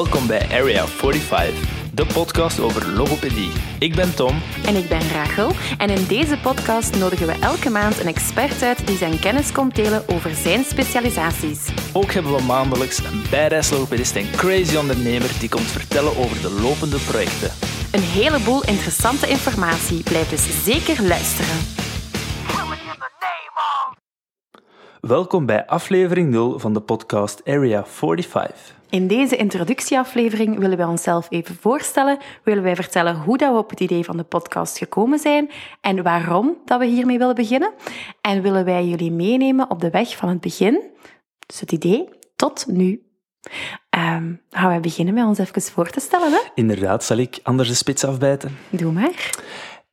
Welkom bij Area 45, de podcast over logopedie. Ik ben Tom. En ik ben Rachel. En in deze podcast nodigen we elke maand een expert uit die zijn kennis komt delen over zijn specialisaties. Ook hebben we maandelijks een badass logopedist en crazy ondernemer die komt vertellen over de lopende projecten. Een heleboel interessante informatie. Blijf dus zeker luisteren. Welkom bij aflevering 0 van de podcast Area 45. In deze introductieaflevering willen wij onszelf even voorstellen, willen wij vertellen hoe dat we op het idee van de podcast gekomen zijn en waarom dat we hiermee willen beginnen. En willen wij jullie meenemen op de weg van het begin, dus het idee, tot nu. Ehm, gaan wij beginnen met ons even voor te stellen? Hè? Inderdaad, zal ik anders de spits afbijten? Doe maar.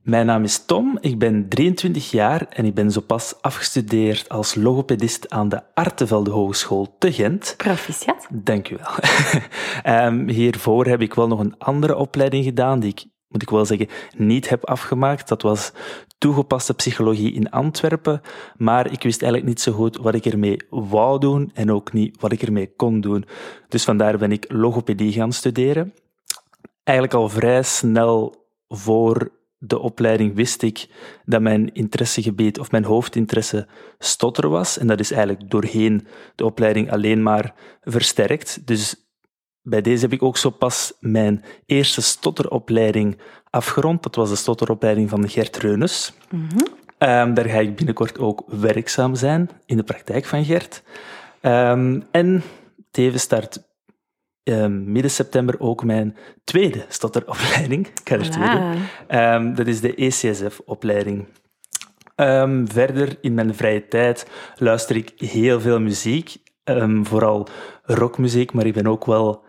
Mijn naam is Tom, ik ben 23 jaar en ik ben zo pas afgestudeerd als logopedist aan de Artevelde Hogeschool te Gent. Proficiat. Dank u wel. um, hiervoor heb ik wel nog een andere opleiding gedaan die ik, moet ik wel zeggen, niet heb afgemaakt. Dat was toegepaste psychologie in Antwerpen, maar ik wist eigenlijk niet zo goed wat ik ermee wou doen en ook niet wat ik ermee kon doen. Dus vandaar ben ik logopedie gaan studeren. Eigenlijk al vrij snel voor de opleiding wist ik dat mijn interessegebied of mijn hoofdinteresse stotter was. En dat is eigenlijk doorheen de opleiding alleen maar versterkt. Dus bij deze heb ik ook zo pas mijn eerste stotteropleiding afgerond. Dat was de stotteropleiding van Gert Reunes. Mm -hmm. daar ga ik binnenkort ook werkzaam zijn in de praktijk van Gert. Um, en tevens start um, midden september ook mijn tweede stotteropleiding. Ik er tweede. Um, dat is de ECSF-opleiding. Um, verder, in mijn vrije tijd, luister ik heel veel muziek. vooral rockmuziek, maar ik ben ook wel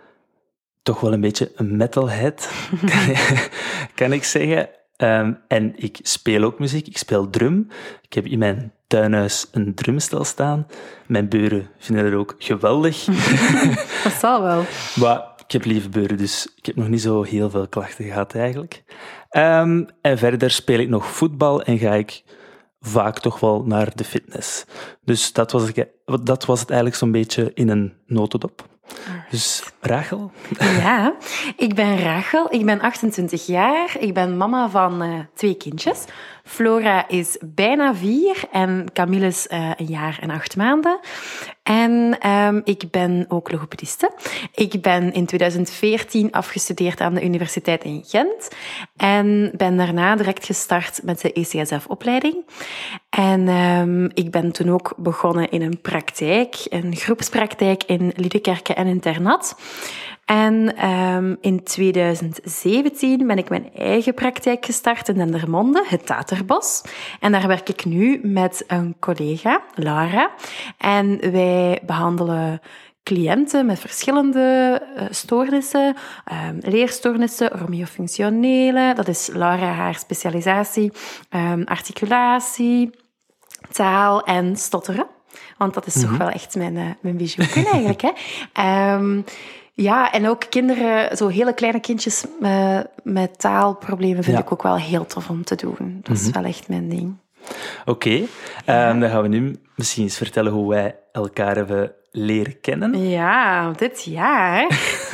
toch wel een beetje een metalhead, kan ik zeggen. Um, en ik speel ook muziek, ik speel drum. Ik heb in mijn tuinhuis een drumstel staan. Mijn buren vinden dat ook geweldig. dat zal wel. Maar ik heb lieve buren, dus ik heb nog niet zo heel veel klachten gehad eigenlijk. Um, en verder speel ik nog voetbal en ga ik vaak toch wel naar de fitness. Dus dat was, dat was het eigenlijk zo'n beetje in een notendop. Dus Rachel? Ja, ik ben Rachel. Ik ben 28 jaar. Ik ben mama van uh, twee kindjes. Flora is bijna vier en Camille is uh, een jaar en acht maanden. En um, ik ben ook logopediste. Ik ben in 2014 afgestudeerd aan de Universiteit in Gent en ben daarna direct gestart met de ECSF-opleiding. En um, ik ben toen ook begonnen in een praktijk, een groepspraktijk in Liedekerke en Internat. En um, in 2017 ben ik mijn eigen praktijk gestart in Dendermonde, het Taterbos. En daar werk ik nu met een collega, Lara. En wij behandelen cliënten met verschillende uh, stoornissen, um, leerstoornissen, ormiofunctionele, dat is Laura haar specialisatie, um, articulatie, taal en stotteren. Want dat is mm -hmm. toch wel echt mijn, uh, mijn eigenlijk. Hè? Um, ja, en ook kinderen, zo hele kleine kindjes met, met taalproblemen vind ja. ik ook wel heel tof om te doen. Dat is mm -hmm. wel echt mijn ding. Oké, okay. ja. um, dan gaan we nu misschien eens vertellen hoe wij elkaar hebben leren kennen. Ja, dit jaar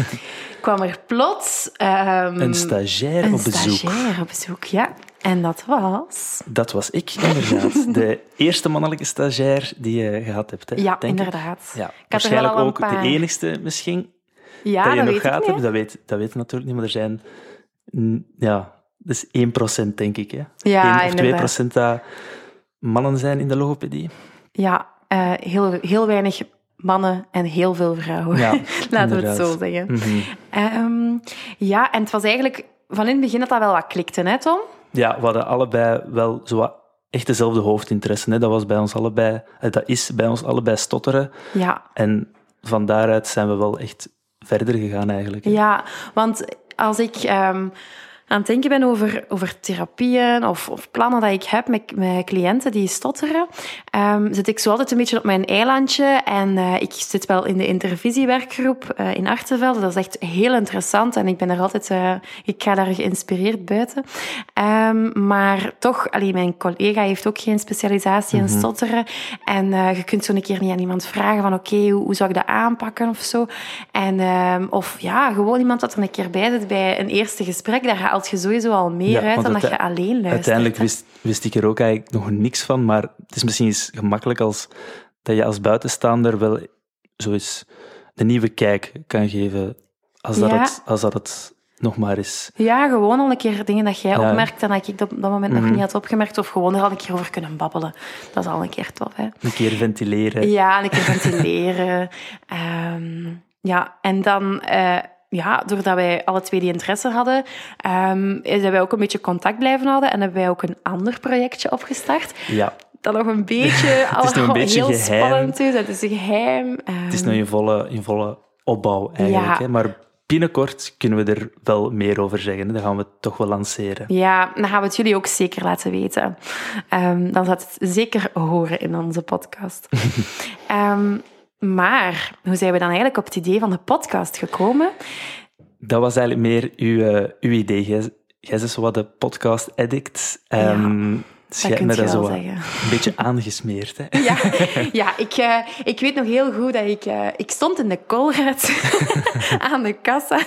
kwam er plots... Um, een stagiair een op bezoek. Een stagiair op bezoek, ja. En dat was? Dat was ik, inderdaad. De eerste mannelijke stagiair die je gehad hebt, hè, Ja, inderdaad. Ik. Ja, waarschijnlijk ook de enigste misschien ja, dat je dat nog weet gaat hebben. Dat weet, dat weet natuurlijk niet, maar er zijn... Ja, dat is 1% denk ik. Hè. Ja, 1 of inderdaad. 2% dat mannen zijn in de logopedie. Ja, uh, heel, heel weinig mannen en heel veel vrouwen. Ja, Laten we het zo zeggen. Mm -hmm. um, ja, en het was eigenlijk van in het begin dat dat wel wat klikte, hè Tom? Ja, we hadden allebei wel zo wat echt dezelfde hoofdinteresse. Hè. Dat was bij ons allebei... Dat is bij ons allebei stotteren. Ja. En van daaruit zijn we wel echt verder gegaan eigenlijk. Ja, want als ik... Um, aan het denken ben over, over therapieën of, of plannen dat ik heb met, met cliënten die stotteren, um, zit ik zo altijd een beetje op mijn eilandje. En uh, ik zit wel in de intervisiewerkgroep uh, in Achtervelde. Dat is echt heel interessant en ik ben er altijd, uh, ik ga daar geïnspireerd buiten. Um, maar toch, allee, mijn collega heeft ook geen specialisatie in mm -hmm. stotteren. En je kunt zo een keer niet aan iemand vragen van oké, okay, hoe, hoe, zou ik dat aanpakken of zo. En, um, of ja, gewoon iemand dat er een keer bij zit bij een eerste gesprek. Daar haalt je sowieso al meer ja, uit dan dat je alleen luistert. Uiteindelijk wist, wist ik er ook eigenlijk nog niks van, maar het is misschien eens gemakkelijk als, dat je als buitenstaander wel zo eens de nieuwe kijk kan geven, als dat, ja. het, als dat het nog maar is. Ja, gewoon al een keer dingen dat jij ja. opmerkt en dat ik op dat moment mm nog niet had opgemerkt, of gewoon er al een keer over kunnen babbelen. Dat is al een keer tof, hè. Een keer ventileren. Ja, een keer ventileren. um, ja, en dan... Uh, ja, doordat wij alle twee die interesse hadden, um, zijn wij ook een beetje contact blijven houden en hebben wij ook een ander projectje opgestart. Ja. Dat nog een beetje, het is nog een beetje heel geheim. spannend is. Het is geheim. Um, het is nog in volle, in volle opbouw eigenlijk. Ja. Hè? Maar binnenkort kunnen we er wel meer over zeggen. Dat gaan we toch wel lanceren. Ja, dan gaan we het jullie ook zeker laten weten. Um, dan gaat het zeker horen in onze podcast. maar hoe zijn we dan eigenlijk op het idee van de podcast gekomen? Dat was eigenlijk meer uw, uh, uw idee. Jij, is zo wat de podcast addict. Ja. Dus Dat kun me dat wel zo zeggen. een beetje aangesmeerd. Hè? Ja, ja ik, uh, ik weet nog heel goed dat ik... Uh, ik stond in de Colruyt aan de kassa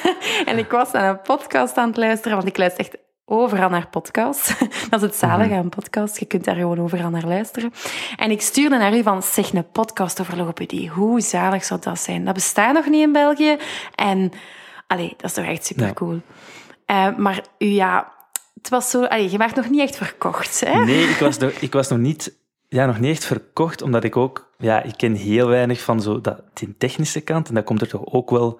en ik was naar een podcast aan het luisteren, want ik luister echt overal naar podcasts. Dat is het zalige aan podcasts. Je kunt daar gewoon overal naar luisteren. En ik stuurde naar u van, zeg, een podcast over logopedie. Hoe zalig zou dat zijn? Dat bestaat nog niet in België. En, allee, dat is toch echt super cool. Uh, maar u, ja, het was zo... Allee, je werd nog niet echt verkocht, hè? Nee, ik was nog, ik was nog niet... Ja, nog niet echt verkocht, omdat ik ook... Ja, ik ken heel weinig van zo dat, die technische kant. En dat komt er toch ook wel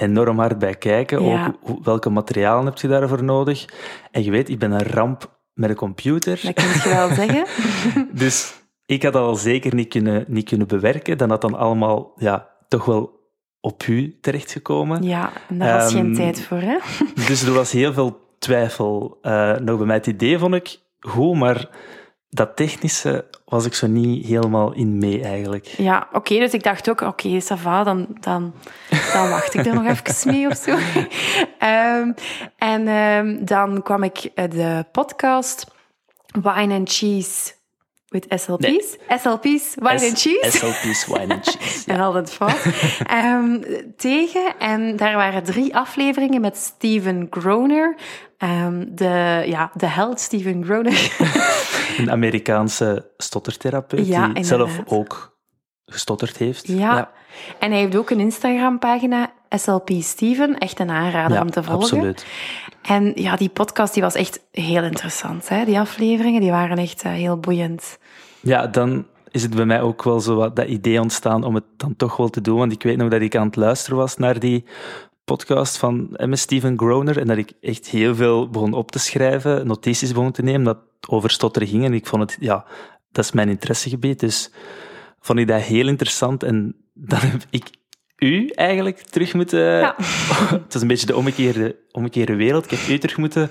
enorm hard bij kijken. Ja. Ook welke materialen heb je daarvoor nodig? En je weet, ik ben een ramp met een computer. Dat kun je wel zeggen. Dus ik had dat al zeker niet kunnen, niet kunnen bewerken. Dan had dan allemaal ja, toch wel op u terechtgekomen. Ja, en daar was geen Ehm, tijd voor, hè? Dus er was heel veel twijfel eh, nog bij mij. Het idee vond ik goed, maar dat technische was ik zo niet helemaal in mee eigenlijk. Ja, oké. dus ik dacht ook, oké, ça va, dan, dan, dan wacht ik er nog even mee of zo. Ehm, en ehm, dan kwam ik eh, de podcast Wine and Cheese with SLP's. SLP's, Wine and Cheese. SLP's Wine and Cheese. En altijd fout. Ehm, tegen. En daar waren drie afleveringen met Steven Groner. De, ja, de held Steven Groner. Een Amerikaanse stottertherapeut Ja, die zelf ook gestotterd heeft. Ja. En hij heeft ook een Instagram-pagina, SLP Steven. Echt een aanrader Ja, om te volgen. absoluut. En ja, die podcast die was echt heel interessant. Hè? Die afleveringen die waren echt eh, heel boeiend. Ja, dan is het bij mij ook wel zo wat dat idee ontstaan om het dan toch wel te doen. Want ik weet nog dat ik aan het luisteren was naar die podcast van M. Steven Groner en dat ik echt heel veel begon op te schrijven, notities begon te nemen, dat over stotteren ging. En ik vond het, ja, dat is mijn interessegebied. Dus vond ik dat heel interessant. En dan heb ik u eigenlijk terug moeten... Ja. Het is een beetje de omgekeerde, omgekeerde wereld. Ik heb u terug moeten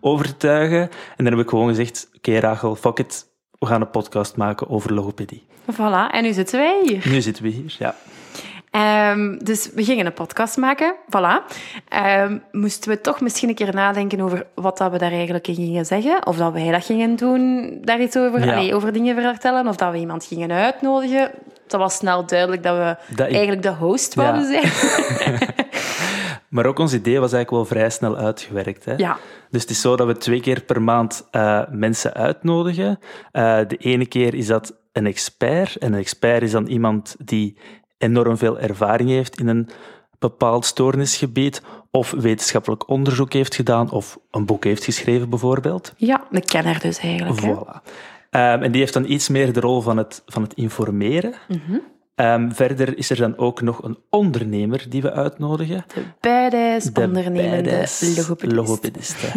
overtuigen. En dan heb ik gewoon gezegd, oké Rachel, fuck it. We gaan een podcast maken over logopedie. Voilà, en nu zitten wij hier. Nu zitten we hier, ja. Ehm, dus we gingen een podcast maken, voilà. Ehm, moesten we toch misschien een keer nadenken over wat dat we daar eigenlijk in gingen zeggen? Of dat wij dat gingen doen, daar iets over, Ja. allee, over dingen vertellen? Of dat we iemand gingen uitnodigen? Dat was snel duidelijk dat we Dat ik- eigenlijk de host Ja. wouden zijn. Maar ook ons idee was eigenlijk wel vrij snel uitgewerkt. Hè? Ja. Dus het is zo dat we twee keer per maand eh, mensen uitnodigen. Eh, de ene keer is dat een expert. En een expert is dan iemand die enorm veel ervaring heeft in een bepaald stoornisgebied. Of wetenschappelijk onderzoek heeft gedaan. Of een boek heeft geschreven, bijvoorbeeld. Ja, een kenner dus eigenlijk. Voilà. Ehm, en die heeft dan iets meer de rol van het, van het informeren. Mhm. Ehm, verder is er dan ook nog een ondernemer die we uitnodigen. De badass, De ondernemende badass logopedist. logopedist, hè.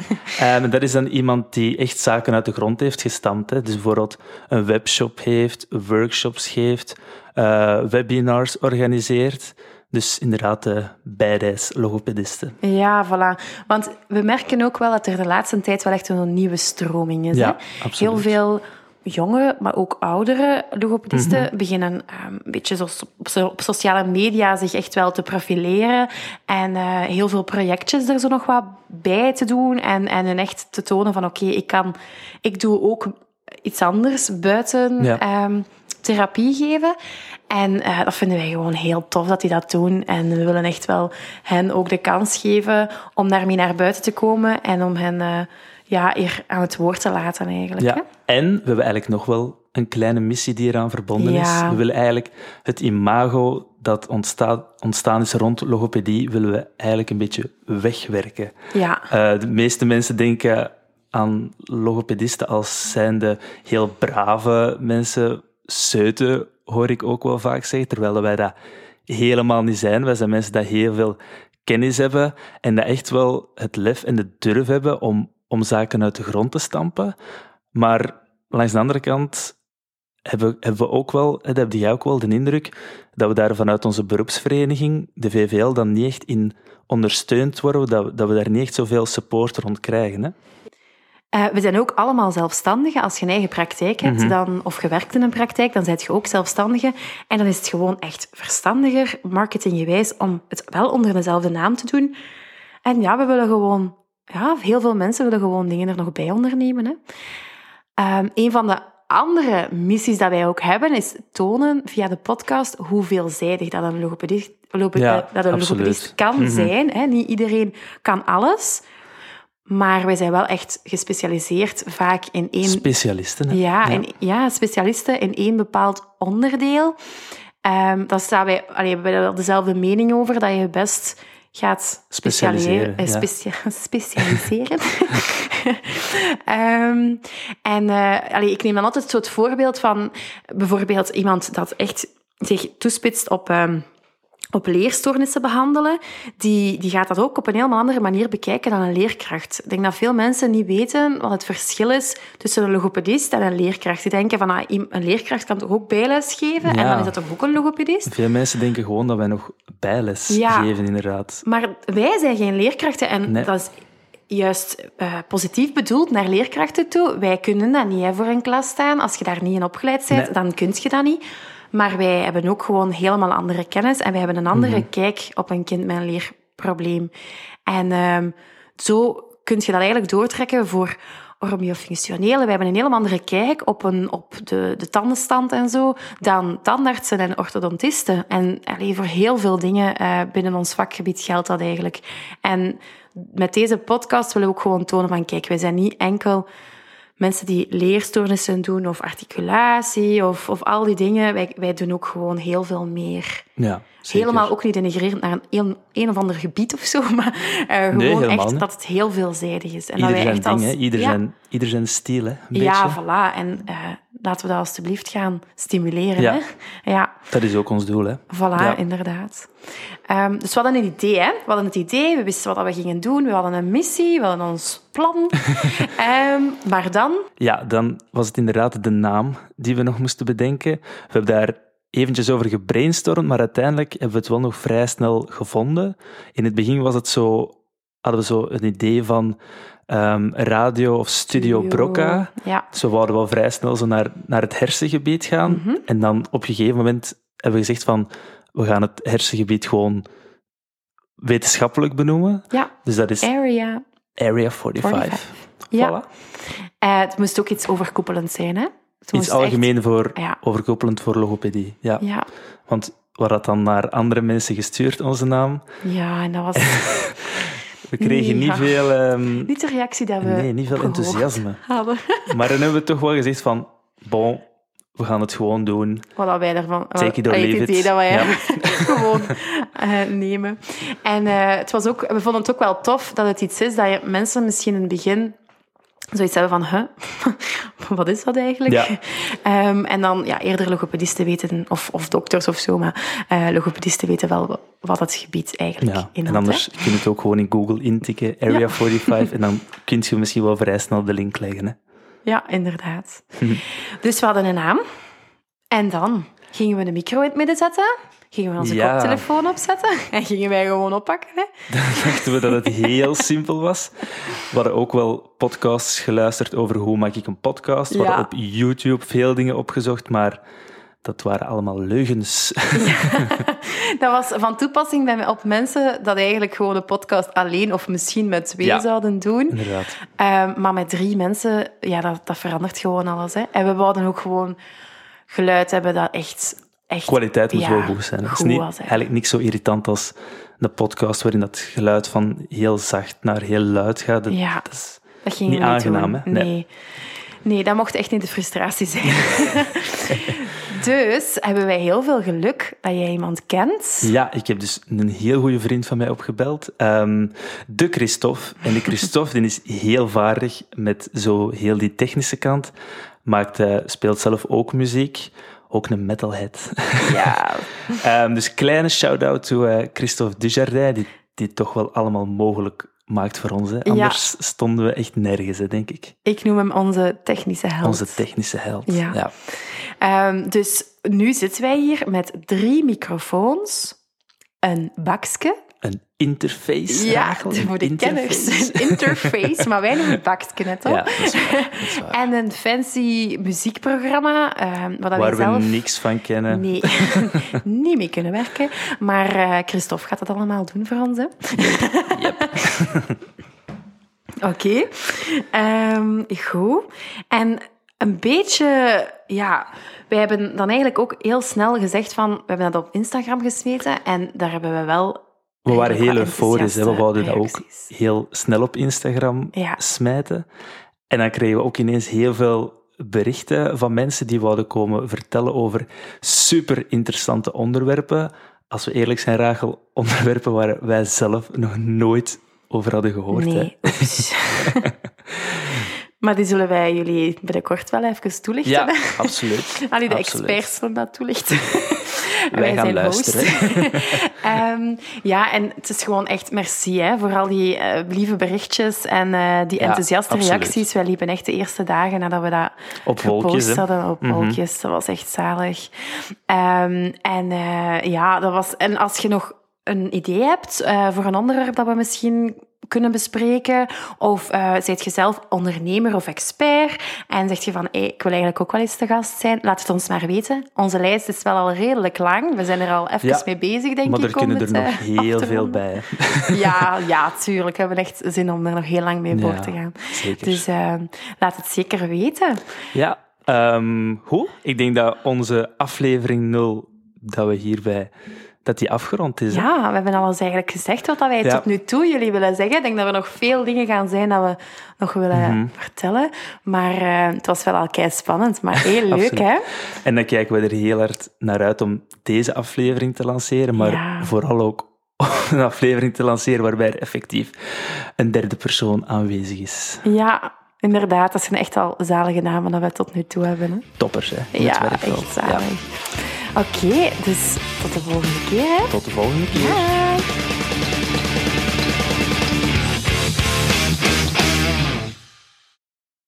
Ehm, en dat is dan iemand die echt zaken uit de grond heeft gestampt. Hè. Dus bijvoorbeeld een webshop heeft, workshops geeft, eh, webinars organiseert. Dus inderdaad, de badass logopedisten. Ja, voilà. Want we merken ook wel dat er de laatste tijd wel echt een nieuwe stroming is. Ja, hè? absoluut. Heel veel jonge, maar ook oudere logopedisten Mhm. beginnen ehm, een beetje zoals op, so- op sociale media zich echt wel te profileren. En eh, heel veel projectjes er zo nog wat bij te doen. En, en echt te tonen van oké, ik kan, ik doe ook iets anders buiten Ja. ehm, therapie geven. En eh, dat vinden wij gewoon heel tof dat die dat doen. En we willen echt wel hen ook de kans geven om daarmee naar buiten te komen en om hen eh, ja, hier aan het woord te laten eigenlijk. Ja. Hè? En we hebben eigenlijk nog wel een kleine missie die eraan verbonden Ja. is. We willen eigenlijk het imago dat ontstaat, ontstaan is rond logopedie, willen we eigenlijk een beetje wegwerken. Ja. Eh, de meeste mensen denken aan logopedisten als zijnde heel brave mensen. Seuten hoor ik ook wel vaak zeggen, terwijl wij dat helemaal niet zijn. Wij zijn mensen die heel veel kennis hebben en dat echt wel het lef en de durf hebben om, om zaken uit de grond te stampen. Maar langs de andere kant hebben, hebben we ook wel, dat heb jij ook wel de indruk, dat we daar vanuit onze beroepsvereniging, de VVL, dan niet echt in ondersteund worden, dat we, dat we daar niet echt zoveel support rond krijgen. Hè? Eh, we zijn ook allemaal zelfstandigen. Als je een eigen praktijk hebt Mhm. dan, of je werkt in een praktijk, dan zijt je ook zelfstandige. En dan is het gewoon echt verstandiger, marketinggewijs, om het wel onder dezelfde naam te doen. En ja, we willen gewoon... Ja, heel veel mensen willen gewoon dingen er nog bij ondernemen. Hè. Ehm, een van de andere missies dat wij ook hebben, is tonen via de podcast hoe veelzijdig dat een logopedist, Ja, dat een absoluut. logopedist kan Mhm. zijn. Hè. Niet iedereen kan alles. Maar wij zijn wel echt gespecialiseerd vaak in één... Specialisten. Hè? ja, In, ja, specialisten in één bepaald onderdeel. Daar staan wij, allee, we hebben wel dezelfde mening over, dat je best gaat Specialiseren, specialiseren. ja. specia- specialiseren. Ehm, en eh, allee, ik neem dan altijd zo het voorbeeld van bijvoorbeeld iemand dat echt zich toespitst op... ehm, op leerstoornissen behandelen, die, die gaat dat ook op een helemaal andere manier bekijken dan een leerkracht. Ik denk dat veel mensen niet weten wat het verschil is tussen een logopedist en een leerkracht. Die denken van, ah, een leerkracht kan toch ook bijles geven? En dan is dat toch ook een logopedist? Veel mensen denken gewoon dat wij nog bijles Ja. geven, inderdaad. Maar wij zijn geen leerkrachten en Nee. dat is juist eh, positief bedoeld naar leerkrachten toe. Wij kunnen dat niet hè, voor een klas staan. Als je daar niet in opgeleid bent, Nee. dan kun je dat niet. Maar wij hebben ook gewoon helemaal andere kennis en wij hebben een andere Mhm. kijk op een kind met een leerprobleem. En ehm, zo kun je dat eigenlijk doortrekken voor oromiofunctionele. We hebben een heel andere kijk op, een, op de, de tandenstand en zo dan tandartsen en orthodontisten. En allee, voor heel veel dingen eh, binnen ons vakgebied geldt dat eigenlijk. En met deze podcast willen we ook gewoon tonen van, kijk, wij zijn niet enkel mensen die leerstoornissen doen of articulatie of, of al die dingen. Wij, wij doen ook gewoon heel veel meer. Ja, zeker. Helemaal ook niet denigrerend naar een, een, of ander gebied of zo, maar eh, gewoon echt niet. dat het heel veelzijdig is. En Ieder dat wij zijn echt ding, als, hè. Ieder, ja, zijn, ieder zijn stijl, hè. Een ja, beetje. voilà. En eh, laten we dat alstublieft gaan stimuleren. Ja. Hè? Ja, Dat is ook ons doel, hè. voilà, Ja. inderdaad. Ehm, dus we hadden een idee, hè. We hadden het idee, we wisten wat we gingen doen, we hadden een missie, we hadden ons plan. Ehm, maar dan... Ja, dan was het inderdaad de naam die we nog moesten bedenken. We hebben daar eventjes over gebrainstormd, maar uiteindelijk hebben we het wel nog vrij snel gevonden. In het begin was het zo, hadden we zo een idee van ehm, radio of studio Brocca. Ja. Dus we wouden wel vrij snel zo naar, naar het hersengebied gaan. Mhm. En dan op een gegeven moment hebben we gezegd van, we gaan het hersengebied gewoon wetenschappelijk benoemen. Ja, Dus dat is area. Area 45. 45. Ja. Voilà. Eh, het moest ook iets overkoepelend zijn, hè? Iets algemeen voor, Ja. overkoepelend voor logopedie. Ja. Ja. Want we hadden dat dan naar andere mensen gestuurd, onze naam. ja, en dat was We kregen niet veel, ehm, niet de reactie dat we nee, niet veel enthousiasme. hadden. Maar dan hebben we toch wel gezegd van, bon, we gaan het gewoon doen. Wat wij ervan... Take it or eh, leave het idee it. dat wij Ja. gewoon eh, nemen. En eh, het was ook, we vonden het ook wel tof dat het iets is dat je mensen misschien in het begin zoiets hebben van, huh? wat is dat eigenlijk? Ja. Ehm, en dan ja, eerder logopedisten weten, of, of dokters of zo, maar eh, logopedisten weten wel wat het gebied eigenlijk Ja. inhoudt. En anders kun je het ook gewoon in Google intikken, Area Ja. 45, en dan kun je misschien wel vrij snel de link leggen. Hè. hè? Ja, inderdaad. dus we hadden een naam. En dan? gingen we de micro in het midden zetten. Gingen we onze Ja. koptelefoon opzetten. En gingen wij gewoon oppakken. Hè? Dan dachten we dat het heel simpel was. We hadden ook wel podcasts geluisterd over hoe maak ik een podcast. We Ja. hadden op YouTube veel dingen opgezocht, maar dat waren allemaal leugens. Dat was van toepassing bij, op mensen dat eigenlijk gewoon een podcast alleen of misschien met twee Ja. zouden doen. Inderdaad. Ehm, maar met drie mensen, ja, dat, dat verandert gewoon alles. Hè. En we wouden ook gewoon geluid hebben dat echt... echt Kwaliteit moet ja, wel goed zijn. Het is niet, eigenlijk niks zo irritant als een podcast waarin dat geluid van heel zacht naar heel luid gaat. Dat, Ja. dat is- Dat gingen Niet aangenaam, hè? Nee. Nee. nee. dat mocht echt niet de frustratie zijn. dus hebben wij heel veel geluk dat jij iemand kent. Ja, ik heb dus een heel goede vriend van mij opgebeld. Ehm, de Christophe. En de Christophe die is heel vaardig met zo heel die technische kant. Maakt, eh, speelt zelf ook muziek. Ook een metalhead. Ja, Ehm, dus kleine shout-out to eh, Christophe Dujardin, die, die het toch wel allemaal mogelijk maakt voor ons. Hè. Anders stonden we echt nergens, hè, denk ik. ik noem hem onze technische held. Onze technische held. Ja. ja. Ehm, dus nu zitten wij hier met drie microfoons, een bakske. Interface. Ja, voor de interface. kenners. Een interface, maar wij noemen het al. Ja, dat is waar. Dat is waar. En een fancy muziekprogramma, ehm wat Waar we zelf niks van kennen. nee, niet mee kunnen werken. Maar eh, Christophe gaat dat allemaal doen voor ons. Hè? Yep. Oké, Ehm, goed. En een beetje, ja, wij hebben dan eigenlijk ook heel snel gezegd van, we hebben dat op Instagram gesmeten en daar hebben we wel... We waren heel euforisch. Hè. We wouden dat ook heel snel op Instagram Ja. smijten. En dan kregen we ook ineens heel veel berichten van mensen die wouden komen vertellen over super interessante onderwerpen. Als we eerlijk zijn, Rachel, onderwerpen waar wij zelf nog nooit over hadden gehoord. Hè. Nee, oeps. maar die zullen wij jullie binnenkort wel even toelichten. Ja, hè? absoluut. Allee, de Absoluut. experts zullen dat toelichten. Wij gaan luisteren. host. Ehm, ja, en het is gewoon echt merci hè, voor al die eh, lieve berichtjes en eh, die enthousiaste reacties. Wij liepen echt de eerste dagen nadat we dat Op gepost hadden op wolkjes. Dat was echt zalig. Ehm, en eh, ja, dat was... En als je nog een idee hebt voor een onderwerp dat we misschien kunnen bespreken, of eh zijt je zelf ondernemer of expert en zeg je van, hey, ik wil eigenlijk ook wel eens te gast zijn, laat het ons maar weten. Onze lijst is wel al redelijk lang. We zijn er al even Ja, mee bezig, denk Maar ik. er kunnen er nog eh, heel veel bij. Ja, ja, tuurlijk. We hebben echt zin om er nog heel lang mee Ja, te gaan. zeker. Dus eh, laat het zeker weten. Ja, ehm hoe? Ik denk dat onze aflevering 0, dat we hierbij, dat die afgerond is. hè? Ja, we hebben alles eigenlijk gezegd wat wij Ja. tot nu toe jullie willen zeggen. Ik denk dat er nog veel dingen gaan zijn dat we nog willen Mhm. vertellen. Maar eh, het was wel al kei spannend, maar heel leuk, hè? En dan kijken we er heel hard naar uit om deze aflevering te lanceren, maar Ja. vooral ook een aflevering te lanceren waarbij er effectief een derde persoon aanwezig is. Ja, inderdaad. Dat zijn echt al zalige namen dat we tot nu toe hebben. Hè? Toppers, hè? Ja, echt zalig. Oké, dus tot de volgende keer, hè? Tot de volgende keer. Bye.